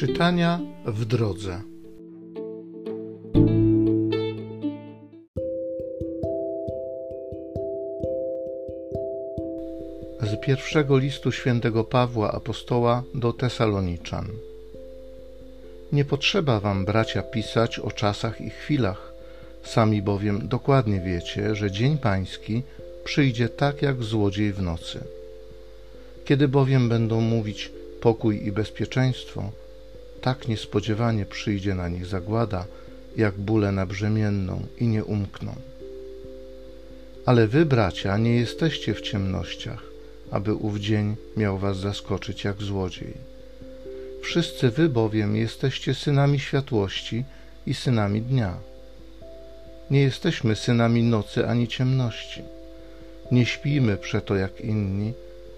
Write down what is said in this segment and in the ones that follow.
Czytania w drodze. Z pierwszego listu świętego Pawła apostoła do Tesaloniczan. Nie potrzeba wam, bracia, pisać o czasach i chwilach, sami bowiem dokładnie wiecie, że dzień pański przyjdzie tak jak złodziej w nocy. Kiedy bowiem będą mówić pokój i bezpieczeństwo, tak niespodziewanie przyjdzie na nich zagłada, jak bóle na brzemienną i nie umkną. Ale wy, bracia, nie jesteście w ciemnościach, aby ów dzień miał was zaskoczyć jak złodziej. Wszyscy wy bowiem jesteście synami światłości i synami dnia. Nie jesteśmy synami nocy ani ciemności. Nie śpijmy przeto jak inni,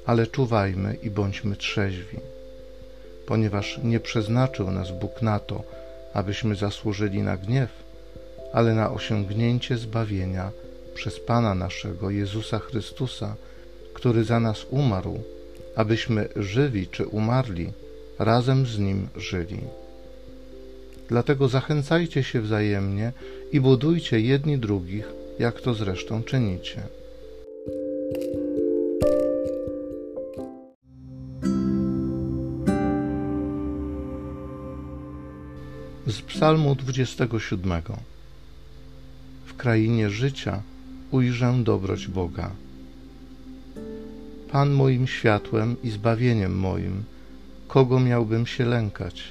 ale czuwajmy i bądźmy trzeźwi ponieważ nie przeznaczył nas Bóg na to, abyśmy zasłużyli na gniew, ale na osiągnięcie zbawienia przez Pana naszego Jezusa Chrystusa, który za nas umarł, abyśmy żywi czy umarli, razem z Nim żyli. Dlatego zachęcajcie się wzajemnie i budujcie jedni drugich, jak to zresztą czynicie. Z Psalmu 27. W krainie życia ujrzę dobroć Boga. Pan moim światłem i zbawieniem moim, kogo miałbym się lękać?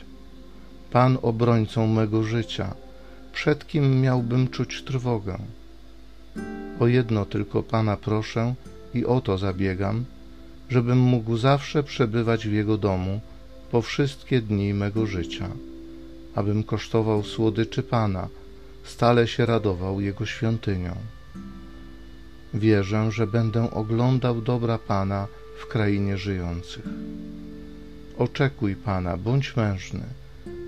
Pan obrońcą mego życia, przed kim miałbym czuć trwogę? O jedno tylko Pana proszę i o to zabiegam, żebym mógł zawsze przebywać w Jego domu po wszystkie dni mego życia abym kosztował słodyczy Pana, stale się radował Jego świątynią. Wierzę, że będę oglądał dobra Pana w krainie żyjących. Oczekuj Pana, bądź mężny,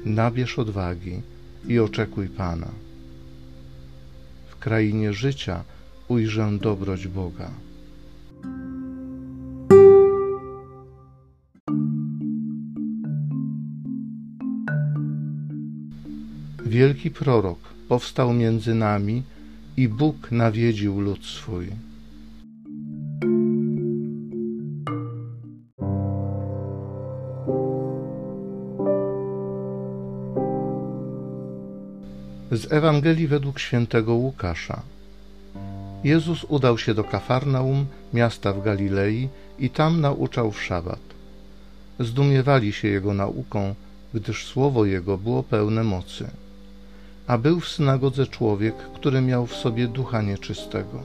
nabierz odwagi i oczekuj Pana. W krainie życia ujrzę dobroć Boga. Wielki prorok powstał między nami i Bóg nawiedził lud swój. Z Ewangelii według świętego Łukasza. Jezus udał się do Kafarnaum, miasta w Galilei, i tam nauczał w szabat. Zdumiewali się jego nauką, gdyż słowo jego było pełne mocy. A był w synagodze człowiek, który miał w sobie ducha nieczystego.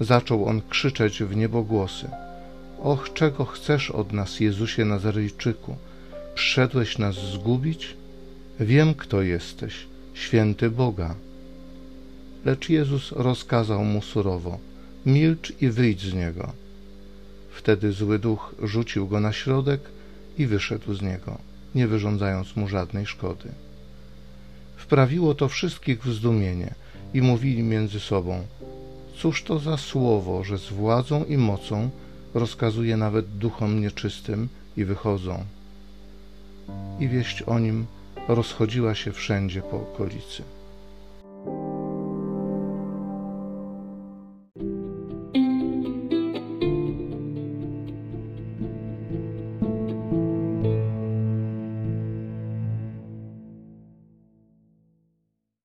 Zaczął on krzyczeć w niebogłosy. Och, czego chcesz od nas, Jezusie Nazarejczyku? Przyszedłeś nas zgubić? Wiem, kto jesteś, święty Boga. Lecz Jezus rozkazał mu surowo: Milcz i wyjdź z niego. Wtedy zły duch rzucił go na środek i wyszedł z niego, nie wyrządzając mu żadnej szkody. Wprawiło to wszystkich w zdumienie i mówili między sobą: Cóż to za słowo, że z władzą i mocą rozkazuje nawet duchom nieczystym i wychodzą. I wieść o nim rozchodziła się wszędzie po okolicy.